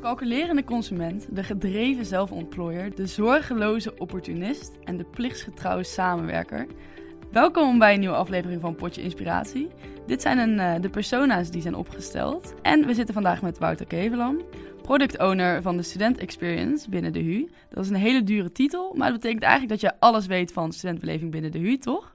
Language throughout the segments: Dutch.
calculerende consument, de gedreven zelfontplooier, de zorgeloze opportunist en de plichtsgetrouwe samenwerker. Welkom bij een nieuwe aflevering van Potje Inspiratie. Dit zijn een, uh, de persona's die zijn opgesteld. En we zitten vandaag met Wouter Kevelam, product owner van de Student Experience binnen de HU. Dat is een hele dure titel, maar dat betekent eigenlijk dat je alles weet van studentbeleving binnen de HU, toch?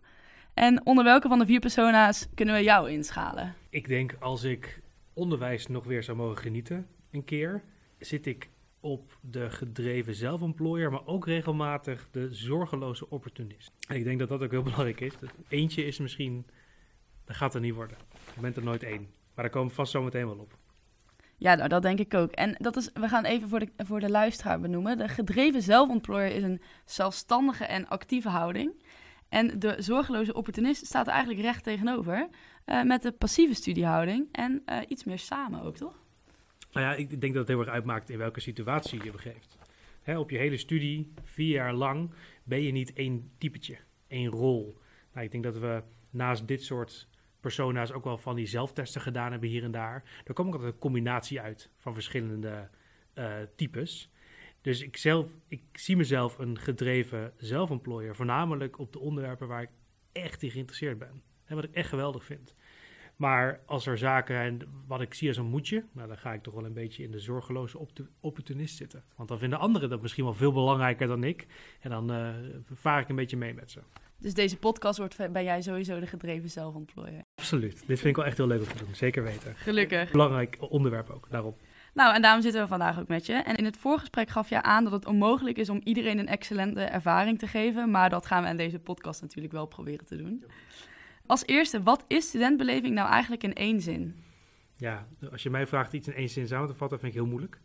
En onder welke van de vier persona's kunnen we jou inschalen? Ik denk als ik onderwijs nog weer zou mogen genieten, een keer, zit ik op de gedreven zelfontplooier, maar ook regelmatig de zorgeloze opportunist. En ik denk dat dat ook heel belangrijk is. Eentje is misschien, dat gaat er niet worden. Je bent er nooit één. Maar daar komen we vast zo meteen wel op. Ja, nou, dat denk ik ook. En dat is, we gaan even voor de, voor de luisteraar benoemen. De gedreven zelfontplooier is een zelfstandige en actieve houding. En de zorgeloze opportunist staat er eigenlijk recht tegenover. Uh, met de passieve studiehouding en uh, iets meer samen ook, toch? Nou ja, ik denk dat het heel erg uitmaakt in welke situatie je begeeft. Hè, op je hele studie, vier jaar lang, ben je niet één typetje, één rol. Nou, ik denk dat we naast dit soort persona's ook wel van die zelftesten gedaan hebben hier en daar. Daar komt ook altijd een combinatie uit van verschillende uh, types. Dus ik, zelf, ik zie mezelf een gedreven zelfontplooier, voornamelijk op de onderwerpen waar ik echt in geïnteresseerd ben. En wat ik echt geweldig vind. Maar als er zaken zijn wat ik zie als een moetje, nou, dan ga ik toch wel een beetje in de zorgeloze opportunist zitten. Want dan vinden anderen dat misschien wel veel belangrijker dan ik. En dan uh, vaar ik een beetje mee met ze. Dus deze podcast wordt bij jij sowieso de gedreven zelfontplooier? Absoluut. Dit vind ik wel echt heel leuk om te doen. Zeker weten. Gelukkig. Belangrijk onderwerp ook, daarop. Nou, en daarom zitten we vandaag ook met je. En in het voorgesprek gaf je aan dat het onmogelijk is om iedereen een excellente ervaring te geven. Maar dat gaan we in deze podcast natuurlijk wel proberen te doen. Als eerste, wat is studentbeleving nou eigenlijk in één zin? Ja, als je mij vraagt iets in één zin samen te vatten, vind ik heel moeilijk.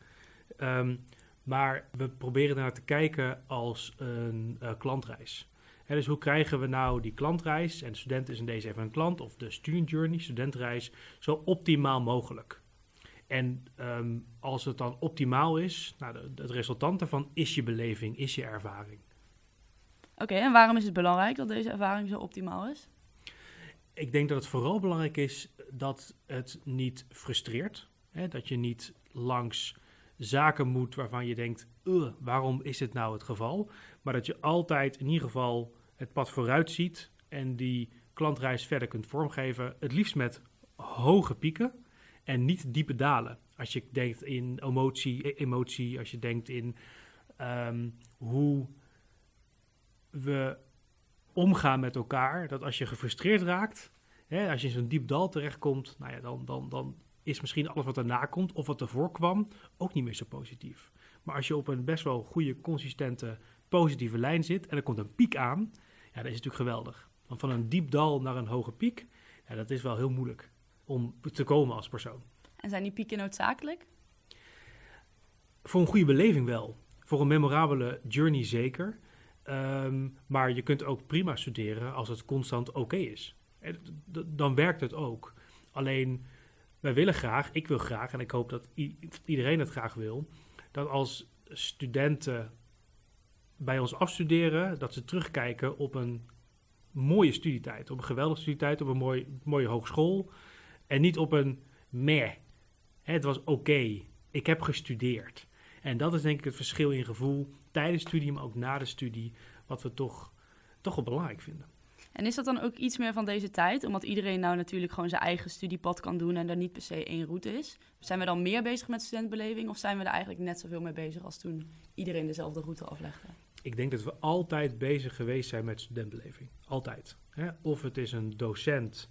Um, maar we proberen naar te kijken als een uh, klantreis. He, dus hoe krijgen we nou die klantreis, en de student is in deze even een klant, of de student journey, studentreis, zo optimaal mogelijk? En um, als het dan optimaal is, nou, de, het resultant daarvan is je beleving, is je ervaring. Oké, okay, en waarom is het belangrijk dat deze ervaring zo optimaal is? Ik denk dat het vooral belangrijk is dat het niet frustreert. Hè? Dat je niet langs zaken moet waarvan je denkt, waarom is dit nou het geval? Maar dat je altijd in ieder geval het pad vooruit ziet en die klantreis verder kunt vormgeven. Het liefst met hoge pieken en niet diepe dalen. Als je denkt in emotie, e-, emotie als je denkt in um, hoe we omgaan met elkaar. Dat als je gefrustreerd raakt, hè, als je in zo'n diep dal terechtkomt, nou ja, dan, dan, dan is misschien alles wat erna komt of wat ervoor kwam ook niet meer zo positief. Maar als je op een best wel goede, consistente, positieve lijn zit en er komt een piek aan, ja, dat is natuurlijk geweldig. Want van een diep dal naar een hoge piek, ja, dat is wel heel moeilijk om te komen als persoon. En zijn die pieken noodzakelijk? Voor een goede beleving wel. Voor een memorabele journey zeker. Um, maar je kunt ook prima studeren als het constant oké is. Dan werkt het ook. Alleen, wij willen graag, ik wil graag, en ik hoop dat iedereen het graag wil, dat als studenten bij ons afstuderen, dat ze terugkijken op een mooie studietijd. Op een geweldige studietijd, op een mooi, mooie hogeschool. En niet op een meh. Het was oké. Ik heb gestudeerd. En dat is denk ik het verschil in gevoel tijdens studie, maar ook na de studie, wat we toch, toch wel belangrijk vinden. En is dat dan ook iets meer van deze tijd? Omdat iedereen nou natuurlijk gewoon zijn eigen studiepad kan doen en er niet per se één route is. Zijn we dan meer bezig met studentbeleving of zijn we er eigenlijk net zoveel mee bezig als toen iedereen dezelfde route aflegde? Ik denk dat we altijd bezig geweest zijn met studentbeleving. Altijd. Hè? Of het is een docent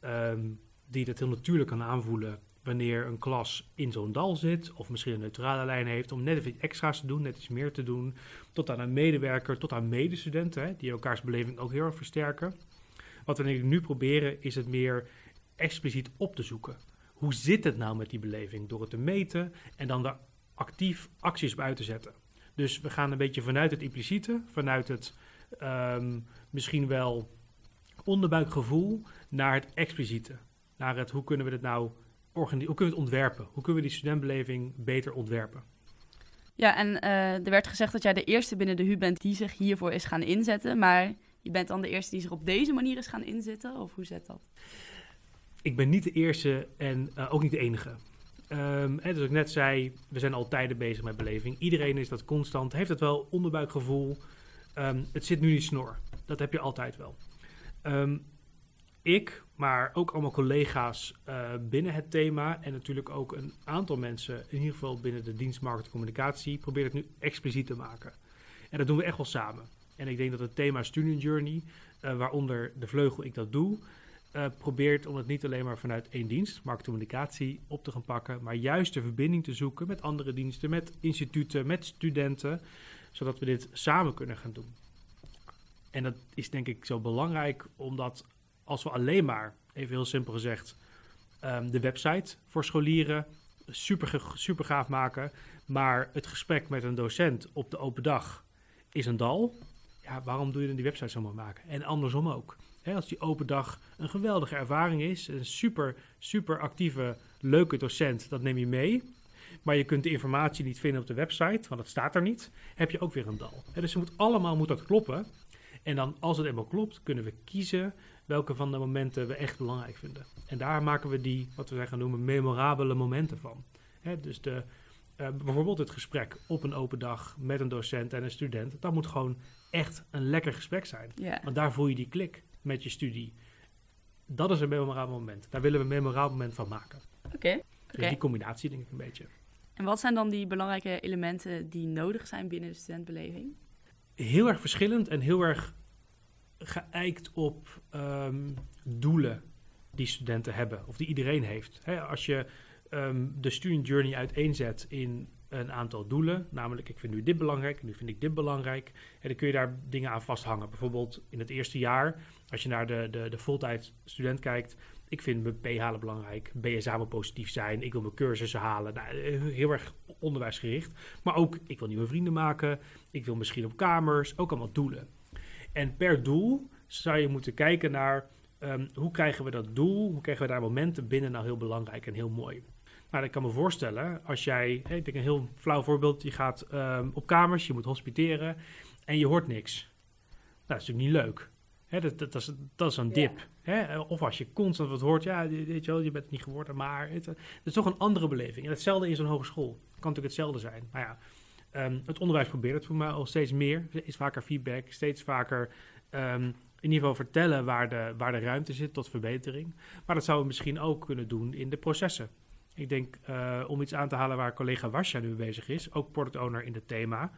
um, die dat heel natuurlijk kan aanvoelen wanneer een klas in zo'n dal zit, of misschien een neutrale lijn heeft, om net even iets extra's te doen, net iets meer te doen, tot aan een medewerker, tot aan medestudenten, hè, die elkaars beleving ook heel erg versterken. Wat we nu proberen, is het meer expliciet op te zoeken. Hoe zit het nou met die beleving? Door het te meten en dan daar actief acties op uit te zetten. Dus we gaan een beetje vanuit het impliciete, vanuit het um, misschien wel onderbuikgevoel, naar het expliciete. Naar het hoe kunnen we dit nou hoe kunnen we het ontwerpen? Hoe kunnen we die studentbeleving beter ontwerpen? Ja, en uh, er werd gezegd dat jij de eerste binnen de HU bent die zich hiervoor is gaan inzetten. Maar je bent dan de eerste die zich op deze manier is gaan inzetten? Of hoe zet dat? Ik ben niet de eerste en uh, ook niet de enige. Ehm, en zoals ik net zei, we zijn al tijden bezig met beleving. Iedereen is dat constant, heeft het wel onderbuikgevoel. Ehm, het zit nu in snor. Dat heb je altijd wel. Ehm, ik, maar ook allemaal collega's uh, binnen het thema en natuurlijk ook een aantal mensen, in ieder geval binnen de dienst marketing communicatie, het nu expliciet te maken. En dat doen we echt wel samen. En ik denk dat het thema Student Journey, uh, waaronder de vleugel ik dat doe, uh, probeert om het niet alleen maar vanuit één dienst, marketingcommunicatie, op te gaan pakken, maar juist de verbinding te zoeken met andere diensten, met instituten, met studenten, zodat we dit samen kunnen gaan doen. En dat is denk ik zo belangrijk, omdat als we alleen maar, even heel simpel gezegd, um, de website voor scholieren super, super gaaf maken, maar het gesprek met een docent op de open dag is een dal. Ja, waarom doe je dan die website zo mooi maken? En andersom ook. Als die open dag een geweldige ervaring is, een super, super actieve, leuke docent, dat neem je mee. Maar je kunt de informatie niet vinden op de website, want het staat er niet. Heb je ook weer een dal. He, dus het moet allemaal moet dat kloppen. En dan, als het eenmaal klopt, kunnen we kiezen welke van de momenten we echt belangrijk vinden. En daar maken we die, wat we gaan noemen, memorabele momenten van. dus de, uh, bijvoorbeeld het gesprek op een open dag met een docent en een student. Dat moet gewoon echt een lekker gesprek zijn. Yeah. Want daar voel je die klik met je studie. Dat is een memorabel moment. Daar willen we een memorabel moment van maken. Oké. Okay. Dus die combinatie denk ik een beetje. En wat zijn dan die belangrijke elementen die nodig zijn binnen de studentbeleving? Heel erg verschillend en heel erg geëikt op um, doelen die studenten hebben, of die iedereen heeft. He, als je um, de student journey uiteenzet in een aantal doelen, namelijk ik vind nu dit belangrijk, nu vind ik dit belangrijk, en dan kun je daar dingen aan vasthangen. Bijvoorbeeld in het eerste jaar, als je naar de, de, de voltijd student kijkt, ik vind mijn P halen belangrijk, BSA moet positief zijn, ik wil mijn cursussen halen. Nou, heel erg onderwijsgericht. Maar ook, ik wil nieuwe vrienden maken, ik wil misschien op kamers, ook allemaal doelen. En per doel zou je moeten kijken naar um, hoe krijgen we dat doel, hoe krijgen we daar momenten binnen nou heel belangrijk en heel mooi. Nou, ik kan me voorstellen, als jij, ik denk een heel flauw voorbeeld, je gaat um, op kamers, je moet hospiteren en je hoort niks. Nou, dat is natuurlijk niet leuk. Dat, dat, dat, is, dat is een dip. Ja. Hè? Of als je constant wat hoort, ja, weet je wel, je bent het niet geworden, maar het, het is toch een andere beleving. En hetzelfde in zo'n hogeschool. Het kan natuurlijk hetzelfde zijn. Maar ja, um, het onderwijs probeert het voor mij al steeds meer. Is vaker feedback, steeds vaker um, in ieder geval vertellen waar de, waar de ruimte zit tot verbetering. Maar dat zouden we misschien ook kunnen doen in de processen. Ik denk, uh, om iets aan te halen waar collega Wasja nu bezig is, ook product owner in het thema,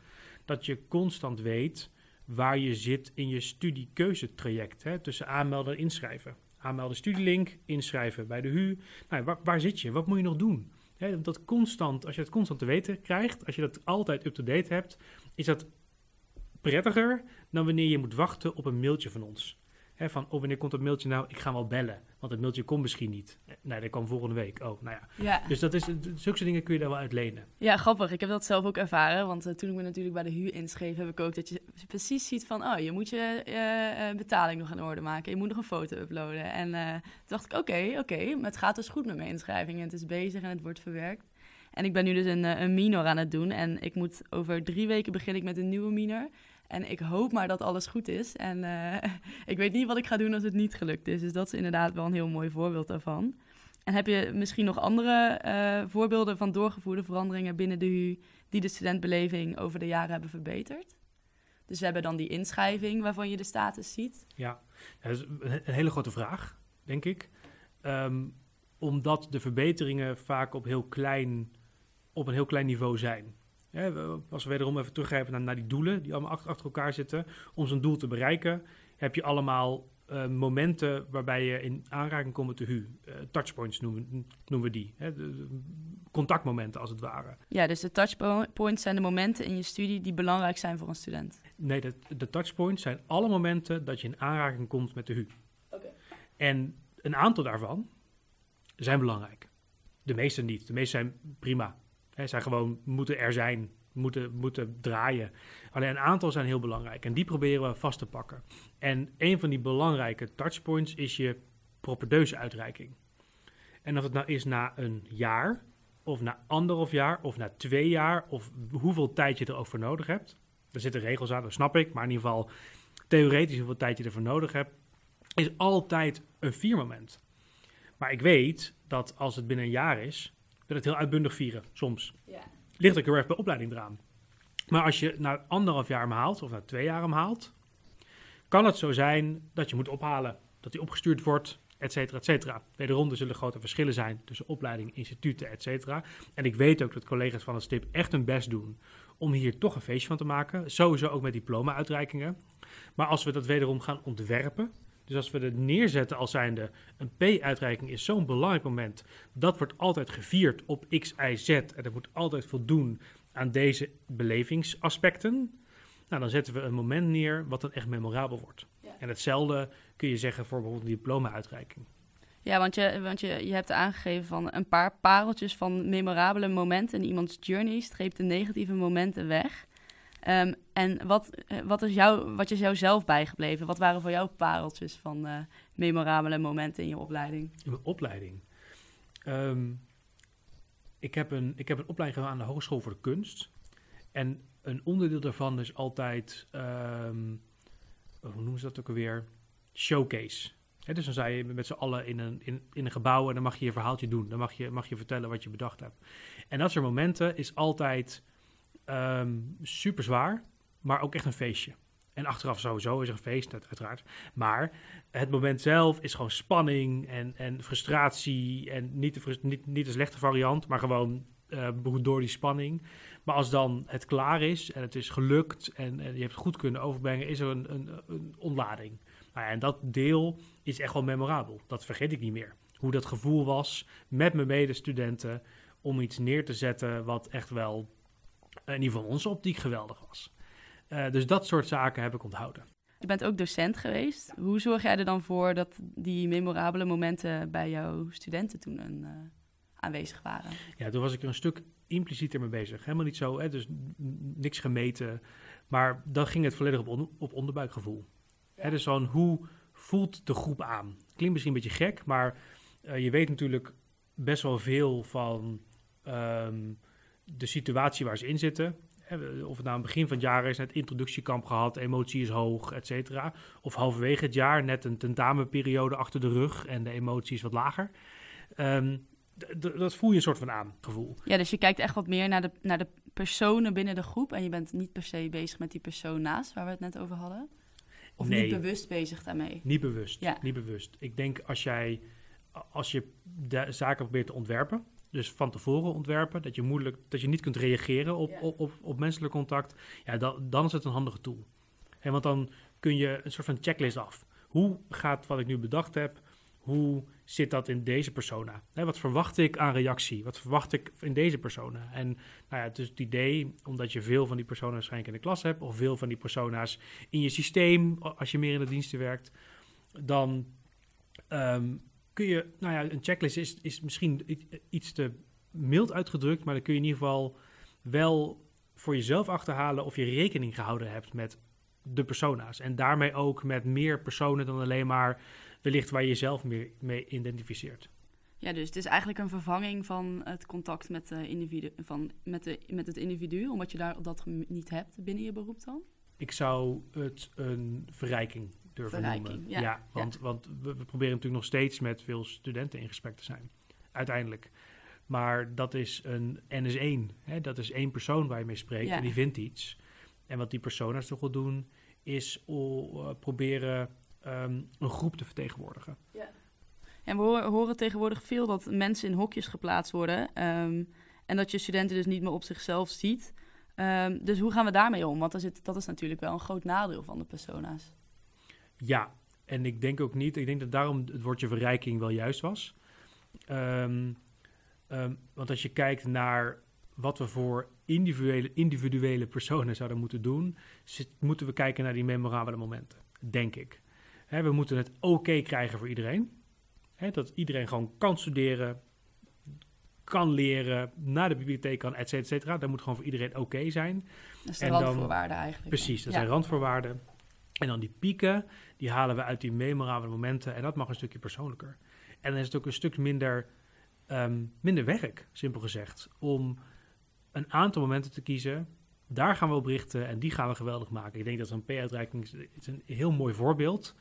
dat je constant weet waar je zit in je studiekeuzetraject. Hè, tussen aanmelden en inschrijven. Aanmelden studielink, inschrijven bij de HU. Nou, waar, waar zit je? Wat moet je nog doen? Dat constant, als je het constant te weten krijgt, als je dat altijd up-to-date hebt, is dat prettiger dan wanneer je moet wachten op een mailtje van ons. Van, oh, wanneer komt dat mailtje nou? Ik ga wel bellen, want het mailtje komt misschien niet. Nee, dat kan volgende week. Oh, nou ja. ja. Dus dat is, zulke dingen kun je daar wel uit lenen. Ja, grappig. Ik heb dat zelf ook ervaren, want uh, toen ik me natuurlijk bij de huur inschreef, heb ik ook dat je precies ziet van, oh, je moet je uh, betaling nog in orde maken. Je moet nog een foto uploaden. En uh, toen dacht ik, oké, okay, oké, okay, maar het gaat dus goed met mijn inschrijving en het is bezig en het wordt verwerkt. En ik ben nu dus een, een minor aan het doen en ik moet over drie weken begin ik met een nieuwe minor. En ik hoop maar dat alles goed is. En uh, ik weet niet wat ik ga doen als het niet gelukt is. Dus dat is inderdaad wel een heel mooi voorbeeld daarvan. En heb je misschien nog andere uh, voorbeelden van doorgevoerde veranderingen binnen de HU die de studentbeleving over de jaren hebben verbeterd? Dus we hebben dan die inschrijving waarvan je de status ziet. Ja, dat is een hele grote vraag, denk ik. Um, omdat de verbeteringen vaak op, heel klein, op een heel klein niveau zijn. Ja, als we wederom even teruggrijpen naar, naar die doelen die allemaal achter, achter, elkaar zitten. Om zo'n doel te bereiken heb je allemaal uh, momenten waarbij je in aanraking komt met de HU. Uh, touchpoints noemen, noemen we die. Hè? De, de contactmomenten als het ware. Ja, dus de touchpoints zijn de momenten in je studie die belangrijk zijn voor een student. Nee, de, de touchpoints zijn alle momenten dat je in aanraking komt met de HU. Okay. En een aantal daarvan zijn belangrijk. De meeste niet. De meeste zijn prima. Hè, zijn gewoon moeten er zijn, moeten, moeten draaien. Alleen een aantal zijn heel belangrijk en die proberen we vast te pakken. En een van die belangrijke touchpoints is je propedeuse-uitreiking. En of het nou is na een jaar, of na anderhalf jaar, of na twee jaar, of hoeveel tijd je er ook voor nodig hebt. Er zitten regels aan, dat snap ik, maar in ieder geval theoretisch hoeveel tijd je ervoor nodig hebt, is altijd een viermoment. Maar ik weet dat als het binnen een jaar is, wil het heel uitbundig vieren, soms. Ja. Ligt ook heel erg bij opleiding eraan. Maar als je na anderhalf jaar hem haalt, of na twee jaar hem haalt, kan het zo zijn dat je moet ophalen. Dat hij opgestuurd wordt, et cetera, et cetera. Wederom, er zullen grote verschillen zijn tussen opleidingen, instituten, et cetera. En ik weet ook dat collega's van het STIP echt hun best doen om hier toch een feestje van te maken. Sowieso ook met diploma-uitreikingen. Maar als we dat wederom gaan ontwerpen, dus als we het neerzetten als zijnde een P-uitreiking is zo'n belangrijk moment, dat wordt altijd gevierd op X, Y, Z en dat moet altijd voldoen aan deze belevingsaspecten. Nou, dan zetten we een moment neer wat dan echt memorabel wordt. Ja. En hetzelfde kun je zeggen voor bijvoorbeeld een diploma-uitreiking. Ja, want, je, want je, je hebt aangegeven van een paar pareltjes van memorabele momenten in iemands journey streept de negatieve momenten weg. Ehm, en wat, eh, wat, is jou, wat is jou zelf bijgebleven? Wat waren voor jou pareltjes van eh, memorabele momenten in je opleiding? In mijn opleiding. Ehm, ik, heb een, ik heb een opleiding gedaan aan de Hogeschool voor de Kunst. En een onderdeel daarvan is altijd, ehm, hoe noemen ze dat ook alweer? Showcase. Dus dan sta je met z'n allen in een, in, in een gebouw en dan mag je je verhaaltje doen. Dan mag je, mag je vertellen wat je bedacht hebt. En dat soort momenten is altijd ehm, super zwaar, maar ook echt een feestje. En achteraf sowieso is er een feest, uit- uiteraard. Maar het moment zelf is gewoon spanning en, en frustratie. En niet de, niet, niet slechte variant, maar gewoon eh, door die spanning. Maar als dan het klaar is en het is gelukt en, en je hebt het goed kunnen overbrengen, is er een, een, een ontlading. Nou ja, en dat deel is echt wel memorabel. Dat vergeet ik niet meer. Hoe dat gevoel was met mijn medestudenten om iets neer te zetten wat echt wel, in ieder geval onze optiek, geweldig was. Eh, dus dat soort zaken heb ik onthouden. Je bent ook docent geweest. Hoe zorg jij er dan voor dat die memorabele momenten bij jouw studenten toen een, eh, aanwezig waren? Ja, toen was ik er een stuk implicieter mee bezig. Helemaal niet zo, hè, dus niks gemeten. Maar dan ging het volledig op, on- op onderbuikgevoel. Hè, dus van hoe voelt de groep aan? Klinkt misschien een beetje gek, maar eh, je weet natuurlijk best wel veel van ehm, de situatie waar ze in zitten. Of het nou aan het begin van het jaar is, net introductiekamp gehad, emotie is hoog, et cetera. Of halverwege het jaar, net een tentamenperiode achter de rug en de emotie is wat lager. Ehm, dat voel je een soort van aan, gevoel. Ja, dus je kijkt echt wat meer naar de, naar de personen binnen de groep. En je bent niet per se bezig met die persoon naast, waar we het net over hadden. Of Nee. niet bewust bezig daarmee. Niet bewust. Ja. Niet bewust. Ik denk als jij als je de zaken probeert te ontwerpen, dus van tevoren ontwerpen, dat je moeilijk, dat je niet kunt reageren op, Ja. op, op, op menselijk contact, ja, dan, dan is het een handige tool. En want dan kun je een soort van checklist af. Hoe gaat wat ik nu bedacht heb, hoe zit dat in deze persona? Wat verwacht ik aan reactie? Wat verwacht ik in deze persona? En nou ja, dus het idee, omdat je veel van die persona's waarschijnlijk in de klas hebt, of veel van die persona's in je systeem, als je meer in de diensten werkt, dan ehm, kun je, nou ja, een checklist is, is misschien iets te mild uitgedrukt, maar dan kun je in ieder geval wel voor jezelf achterhalen of je rekening gehouden hebt met de persona's. En daarmee ook met meer personen dan alleen maar wellicht waar je jezelf meer mee identificeert. Ja, dus het is eigenlijk een vervanging van het contact met, de individu, van, met, de, met het individu, omdat je daar dat niet hebt binnen je beroep dan. Ik zou het een verrijking durven Verrijking, noemen. ja. want, want we, we proberen natuurlijk nog steeds met veel studenten in gesprek te zijn. Uiteindelijk. Maar dat is een NS1. Hè? Dat is één persoon waar je mee spreekt Ja. en die vindt iets. En wat die persona's toch wel doen, is o- eh, proberen ehm, een groep te vertegenwoordigen. En we horen, horen tegenwoordig veel dat mensen in hokjes geplaatst worden. ehm, en dat je studenten dus niet meer op zichzelf ziet. Ehm, dus hoe gaan we daarmee om? Want dat is, dat is natuurlijk wel een groot nadeel van de persona's. Ja, en ik denk ook niet, ik denk dat daarom het woordje verrijking wel juist was. Ehm, ehm, want als je kijkt naar wat we voor individuele, individuele personen zouden moeten doen, zit- moeten we kijken naar die memorabele momenten, denk ik. We moeten het oké krijgen voor iedereen. Dat iedereen gewoon kan studeren, kan leren, naar de bibliotheek kan, et cetera, et cetera. Dat moet gewoon voor iedereen oké zijn. Dat is de En dan- randvoorwaarde eigenlijk. Precies, dat Ja. zijn randvoorwaarden. En dan die pieken, die halen we uit die memorabele momenten. En dat mag een stukje persoonlijker. En dan is het ook een stuk minder, ehm, minder werk, simpel gezegd. Om een aantal momenten te kiezen. Daar gaan we op richten en die gaan we geweldig maken. Ik denk dat een P-uitreiking is, een heel mooi voorbeeld.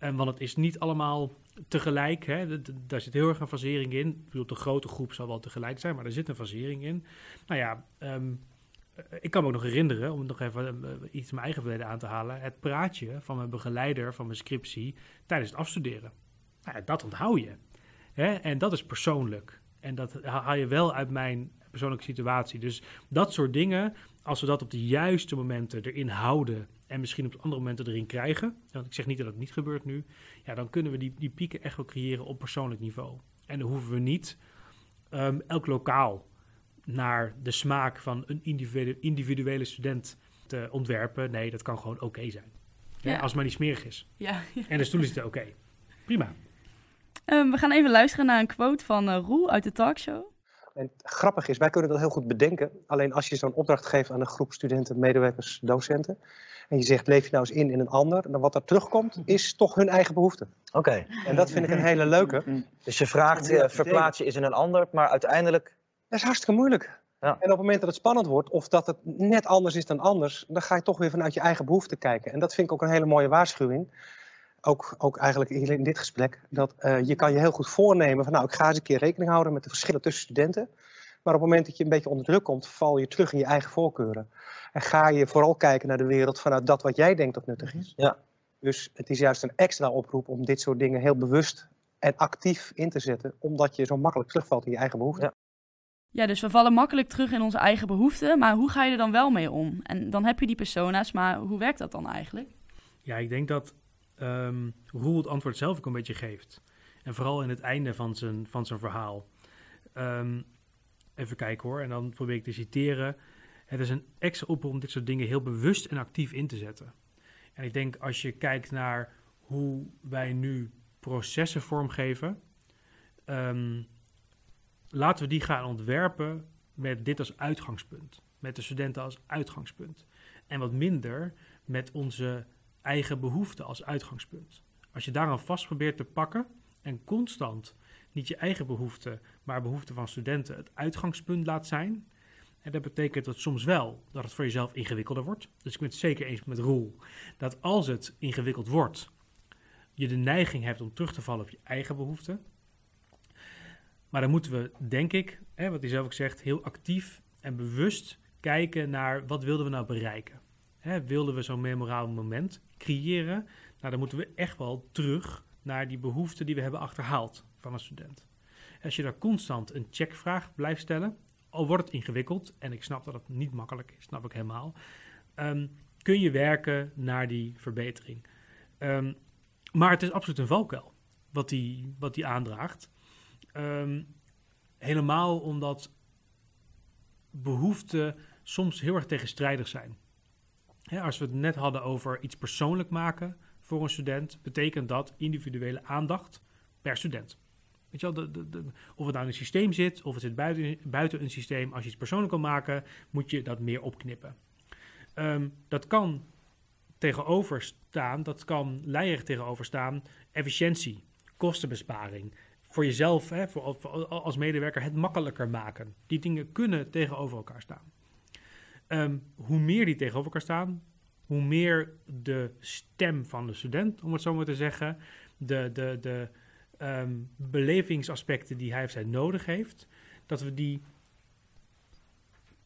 Um, want het is niet allemaal tegelijk. Hè? daar zit heel erg een fasering in. Ik bedoel, de grote groep zal wel tegelijk zijn, maar er zit een fasering in. Nou ja, um, ik kan me ook nog herinneren, om nog even uh, iets mijn eigen verleden aan te halen, het praatje van mijn begeleider van mijn scriptie tijdens het afstuderen. Nou dat onthoud je. Hè? En dat is persoonlijk. En dat haal je wel uit mijn persoonlijke situatie. Dus dat soort dingen, als we dat op de juiste momenten erin houden en misschien op andere momenten erin krijgen, want ik zeg niet dat het niet gebeurt nu, ja, dan kunnen we die, die pieken echt wel creëren op persoonlijk niveau. En dan hoeven we niet um, elk lokaal naar de smaak van een individuele, individuele student te ontwerpen. Nee, dat kan gewoon oké zijn. Ja. Als het maar niet smerig is. Ja. En de stoelen zitten oké. Prima. Um, we gaan even luisteren naar een quote van uh, Roel uit de talkshow. En grappig is, wij kunnen dat heel goed bedenken. Alleen als je zo'n opdracht geeft aan een groep studenten, medewerkers, docenten. En je zegt, leef je nou eens in in een ander. Dan wat er terugkomt, is toch hun eigen behoefte. Oké. En dat vind ik een hele leuke. Dus je vraagt, uh, verplaats je eens in een ander, maar uiteindelijk... Dat is hartstikke moeilijk. Ja. En op het moment dat het spannend wordt, of dat het net anders is dan anders, dan ga je toch weer vanuit je eigen behoefte kijken. En dat vind ik ook een hele mooie waarschuwing ook, ook eigenlijk in dit gesprek, dat uh, je kan je heel goed voornemen van nou, ik ga eens een keer rekening houden met de verschillen tussen studenten. Maar op het moment dat je een beetje onder druk komt, val je terug in je eigen voorkeuren. En ga je vooral kijken naar de wereld vanuit dat wat jij denkt dat nuttig is. Ja. Dus het is juist een extra oproep om dit soort dingen heel bewust en actief in te zetten, omdat je zo makkelijk terugvalt in je eigen behoeften. Ja. Ja, dus we vallen makkelijk terug in onze eigen behoeften, maar hoe ga je er dan wel mee om? En dan heb je die persona's, maar hoe werkt dat dan eigenlijk? Ja, ik denk dat um, Roel het antwoord zelf ook een beetje geeft. En vooral in het einde van zijn, van zijn verhaal. Um, even kijken hoor, en dan probeer ik te citeren. Het is een extra oproep om dit soort dingen heel bewust en actief in te zetten. En ik denk als je kijkt naar hoe wij nu processen vormgeven, um, laten we die gaan ontwerpen met dit als uitgangspunt. Met de studenten als uitgangspunt. En wat minder met onze eigen behoeften als uitgangspunt. Als je daaraan vast probeert te pakken en constant niet je eigen behoeften, maar behoeften van studenten het uitgangspunt laat zijn. En dat betekent dat soms wel dat het voor jezelf ingewikkelder wordt. Dus ik ben het zeker eens met Roel dat als het ingewikkeld wordt, je de neiging hebt om terug te vallen op je eigen behoeften. Maar dan moeten we, denk ik, hè, wat hij zelf ook zegt, heel actief en bewust kijken naar wat wilden we nou bereiken. Hè, wilden we zo'n memorabel moment creëren? Nou, dan moeten we echt wel terug naar die behoeften die we hebben achterhaald van een student. Als je daar constant een checkvraag blijft stellen, al wordt het ingewikkeld, en ik snap dat het niet makkelijk is, snap ik helemaal, um, kun je werken naar die verbetering. Um, maar het is absoluut een valkuil wat die, wat die aandraagt. Um, helemaal omdat behoeften soms heel erg tegenstrijdig zijn als we het net hadden over iets persoonlijk maken voor een student, betekent dat individuele aandacht per student. Weet je wel, of het nou in een systeem zit, of het zit buiten, buiten een systeem. Als je iets persoonlijk kan maken, moet je dat meer opknippen. Um, dat kan tegenover staan, dat kan lijnig tegenover staan, efficiëntie, kostenbesparing. Voor jezelf, hè, voor, als medewerker, het makkelijker maken. Die dingen kunnen tegenover elkaar staan. Um, hoe meer die tegenover elkaar staan, hoe meer de stem van de student, om het zo maar te zeggen, de, de, de um, belevingsaspecten die hij of zij nodig heeft, dat we die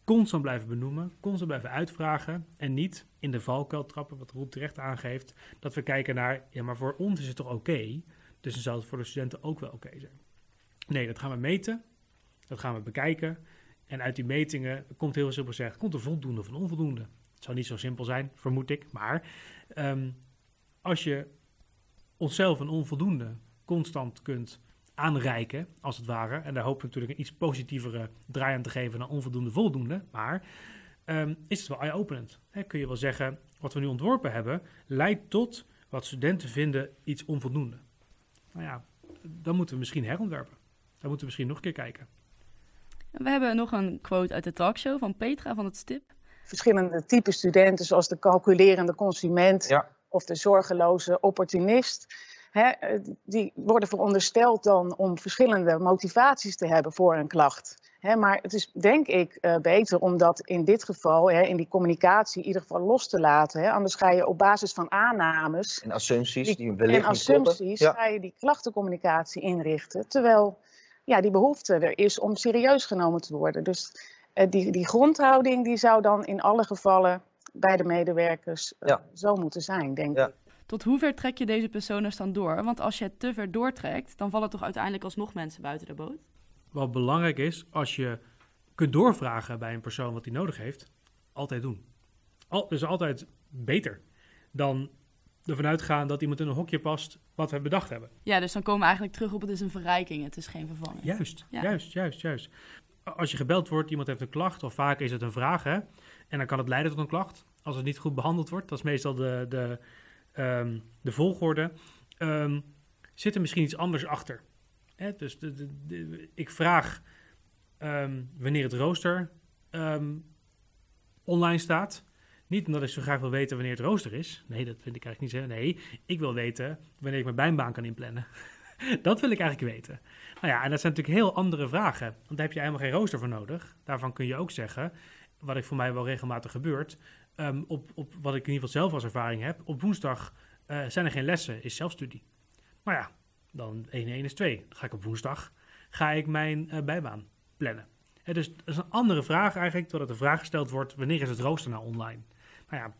constant blijven benoemen, constant blijven uitvragen en niet in de valkuil trappen, wat Roel terecht aangeeft, dat we kijken naar, ja, maar voor ons is het toch oké, dus dan zou het voor de studenten ook wel oké zijn. Nee, dat gaan we meten, dat gaan we bekijken en uit die metingen komt heel simpel gezegd, komt er voldoende of een onvoldoende. Het zou niet zo simpel zijn, vermoed ik. Maar um, als je onszelf een onvoldoende constant kunt aanreiken, als het ware. En daar hopen we natuurlijk een iets positievere draai aan te geven dan onvoldoende voldoende. Maar um, is het wel eye-openend. Kun je wel zeggen, wat we nu ontworpen hebben, leidt tot wat studenten vinden iets onvoldoende. Nou ja, dan moeten we misschien herontwerpen. Dan moeten we misschien nog een keer kijken. We hebben nog een quote uit de talkshow van Petra van het STIP. Verschillende typen studenten, zoals de calculerende consument of de zorgeloze opportunist. Hè, die worden verondersteld dan om verschillende motivaties te hebben voor een klacht. Hè, maar het is denk ik uh, beter om dat in dit geval, hè, in die communicatie, in ieder geval los te laten. Hè. Anders ga je op basis van aannames. En assumpties die, die wellicht En assumpties ja. ga je die klachtencommunicatie inrichten. Terwijl ja, die behoefte er is om serieus genomen te worden. Dus uh, die, die grondhouding die zou dan in alle gevallen bij de medewerkers uh, Ja. zo moeten zijn, denk Ja. ik. Tot hoever trek je deze persona's dan door? Want als je het te ver doortrekt, dan vallen toch uiteindelijk alsnog mensen buiten de boot? Wat belangrijk is, als je kunt doorvragen bij een persoon wat hij nodig heeft, altijd doen. Al, dus altijd beter dan ervan uitgaan dat iemand in een hokje past wat we bedacht hebben. Ja, dus dan komen we eigenlijk terug op het is een verrijking, het is geen vervanging. Juist, Ja. juist, juist, juist. Als je gebeld wordt, iemand heeft een klacht, of vaak is het een vraag, hè, en dan kan het leiden tot een klacht. Als het niet goed behandeld wordt, dat is meestal de, de, ehm, de volgorde. Ehm, zit er misschien iets anders achter? Hè, dus de, ik vraag ehm, wanneer het rooster online staat. Niet omdat ik zo graag wil weten wanneer het rooster is. Nee, dat vind ik eigenlijk niet zo. Nee, ik wil weten wanneer ik mijn bijbaan kan inplannen. dat wil ik eigenlijk weten. Nou ja, en dat zijn natuurlijk heel andere vragen. Want daar heb je helemaal geen rooster voor nodig. Daarvan kun je ook zeggen, wat ik voor mij wel regelmatig gebeurt, ehm, op, op wat ik in ieder geval zelf als ervaring heb, op woensdag eh, zijn er geen lessen, is zelfstudie. Maar ja, dan 1 en 1 is 2. Dan ga ik op woensdag ga ik mijn eh, bijbaan plannen. Hè, dus dat is een andere vraag eigenlijk, doordat de vraag gesteld wordt, wanneer is het rooster nou online? Nou ja,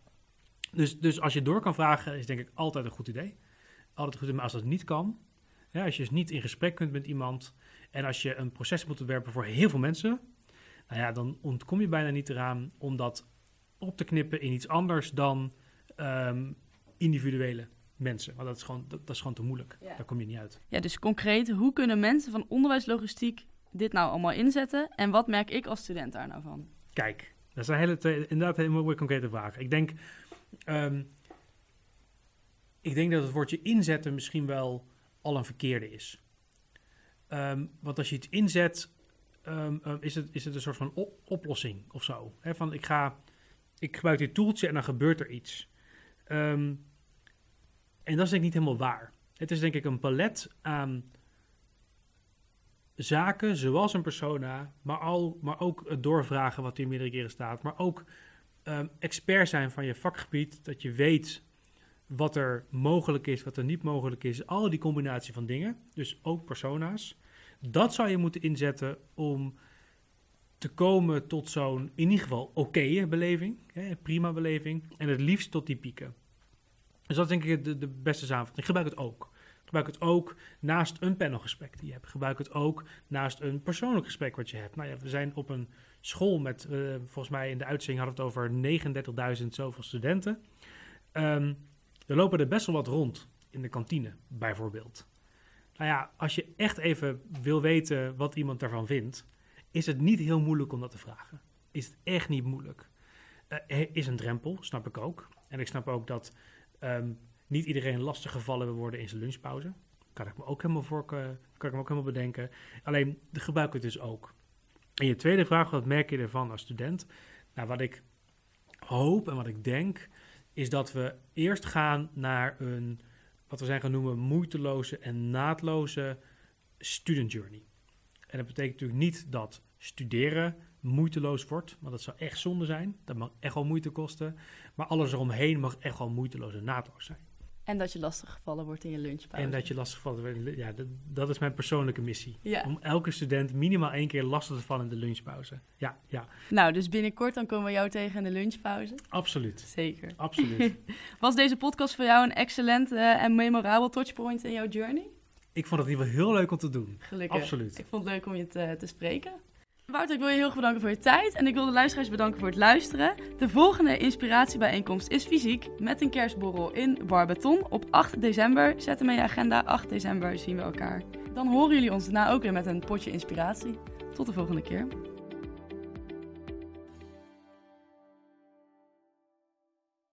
dus, dus als je door kan vragen, is denk ik altijd een goed idee. Altijd goed maar als dat niet kan, als je dus niet in gesprek kunt met iemand en als je een proces moet ontwerpen voor heel veel mensen, nou ja, dan ontkom je bijna niet eraan om dat op te knippen in iets anders dan ehm, individuele mensen. Want dat is gewoon, dat, dat is gewoon te moeilijk. Ja. Daar kom je niet uit. Ja, dus concreet, hoe kunnen mensen van onderwijslogistiek dit nou allemaal inzetten? En wat merk ik als student daar nou van? Kijk, dat zijn hele, twee- inderdaad hele mooie concrete vragen. Ik denk, ehm, ik denk dat het woordje inzetten misschien wel al een verkeerde is. Ehm, want als je iets inzet, ehm, ehm, is, het, is het een soort van op- oplossing of zo. Hè, van ik, ga, ik gebruik dit toeltje en dan gebeurt er iets. Ehm, en dat is denk ik niet helemaal waar. Het is denk ik een palet aan zaken zoals een persona, maar, al, maar ook het doorvragen wat hier meerdere keren staat, maar ook ehm, expert zijn van je vakgebied, dat je weet wat er mogelijk is, wat er niet mogelijk is, al die combinatie van dingen, dus ook persona's, dat zou je moeten inzetten om te komen tot zo'n in ieder geval oké beleving, hè, prima beleving, en het liefst tot die pieken. Dus dat is denk ik de, de beste samenvatting. Gebruik het ook. Gebruik het ook naast een panelgesprek die je hebt. Gebruik het ook naast een persoonlijk gesprek wat je hebt. Nou ja, we zijn op een school met, eh, volgens mij in de uitzending hadden we het over 39.000 zoveel studenten. Ehm, er lopen er best wel wat rond in de kantine, bijvoorbeeld. Nou ja, als je echt even wil weten wat iemand daarvan vindt, is het niet heel moeilijk om dat te vragen. Is het echt niet moeilijk. Eh, er is een drempel, snap ik ook. En ik snap ook dat ehm, niet iedereen lastig gevallen wil worden in zijn lunchpauze. Kan ik me ook helemaal voor, eh, kan ik me ook helemaal bedenken. Alleen, de gebruik het dus ook. En je tweede vraag, wat merk je ervan als student? Nou, wat ik hoop en wat ik denk, is dat we eerst gaan naar een, wat we zijn gaan noemen, moeiteloze en naadloze student journey. En dat betekent natuurlijk niet dat studeren moeiteloos wordt, want dat zou echt zonde zijn. Dat mag echt wel moeite kosten. Maar alles eromheen mag echt wel moeiteloos en naadloos zijn. En dat je lastig gevallen wordt in je lunchpauze. En dat je lastig valt. Ja, dat, dat is mijn persoonlijke missie. Ja. Om elke student minimaal één keer lastig te vallen in de lunchpauze. Ja, ja, Nou, dus binnenkort dan komen we jou tegen in de lunchpauze. absoluut. Zeker. Absoluut. Was deze podcast voor jou een excellent en memorabel touchpoint in jouw journey? Ik vond het in ieder geval heel leuk om te doen. Gelukkig. Absoluut. Ik vond het leuk om je te, te spreken. Wouter, ik wil je heel erg bedanken voor je tijd. En ik wil de luisteraars bedanken voor het luisteren. De volgende inspiratiebijeenkomst is fysiek met een kerstborrel in Barbeton op 8 december. Zet hem in je agenda. 8 december zien we elkaar. Dan horen jullie ons daarna ook weer met een potje inspiratie. Tot de volgende keer.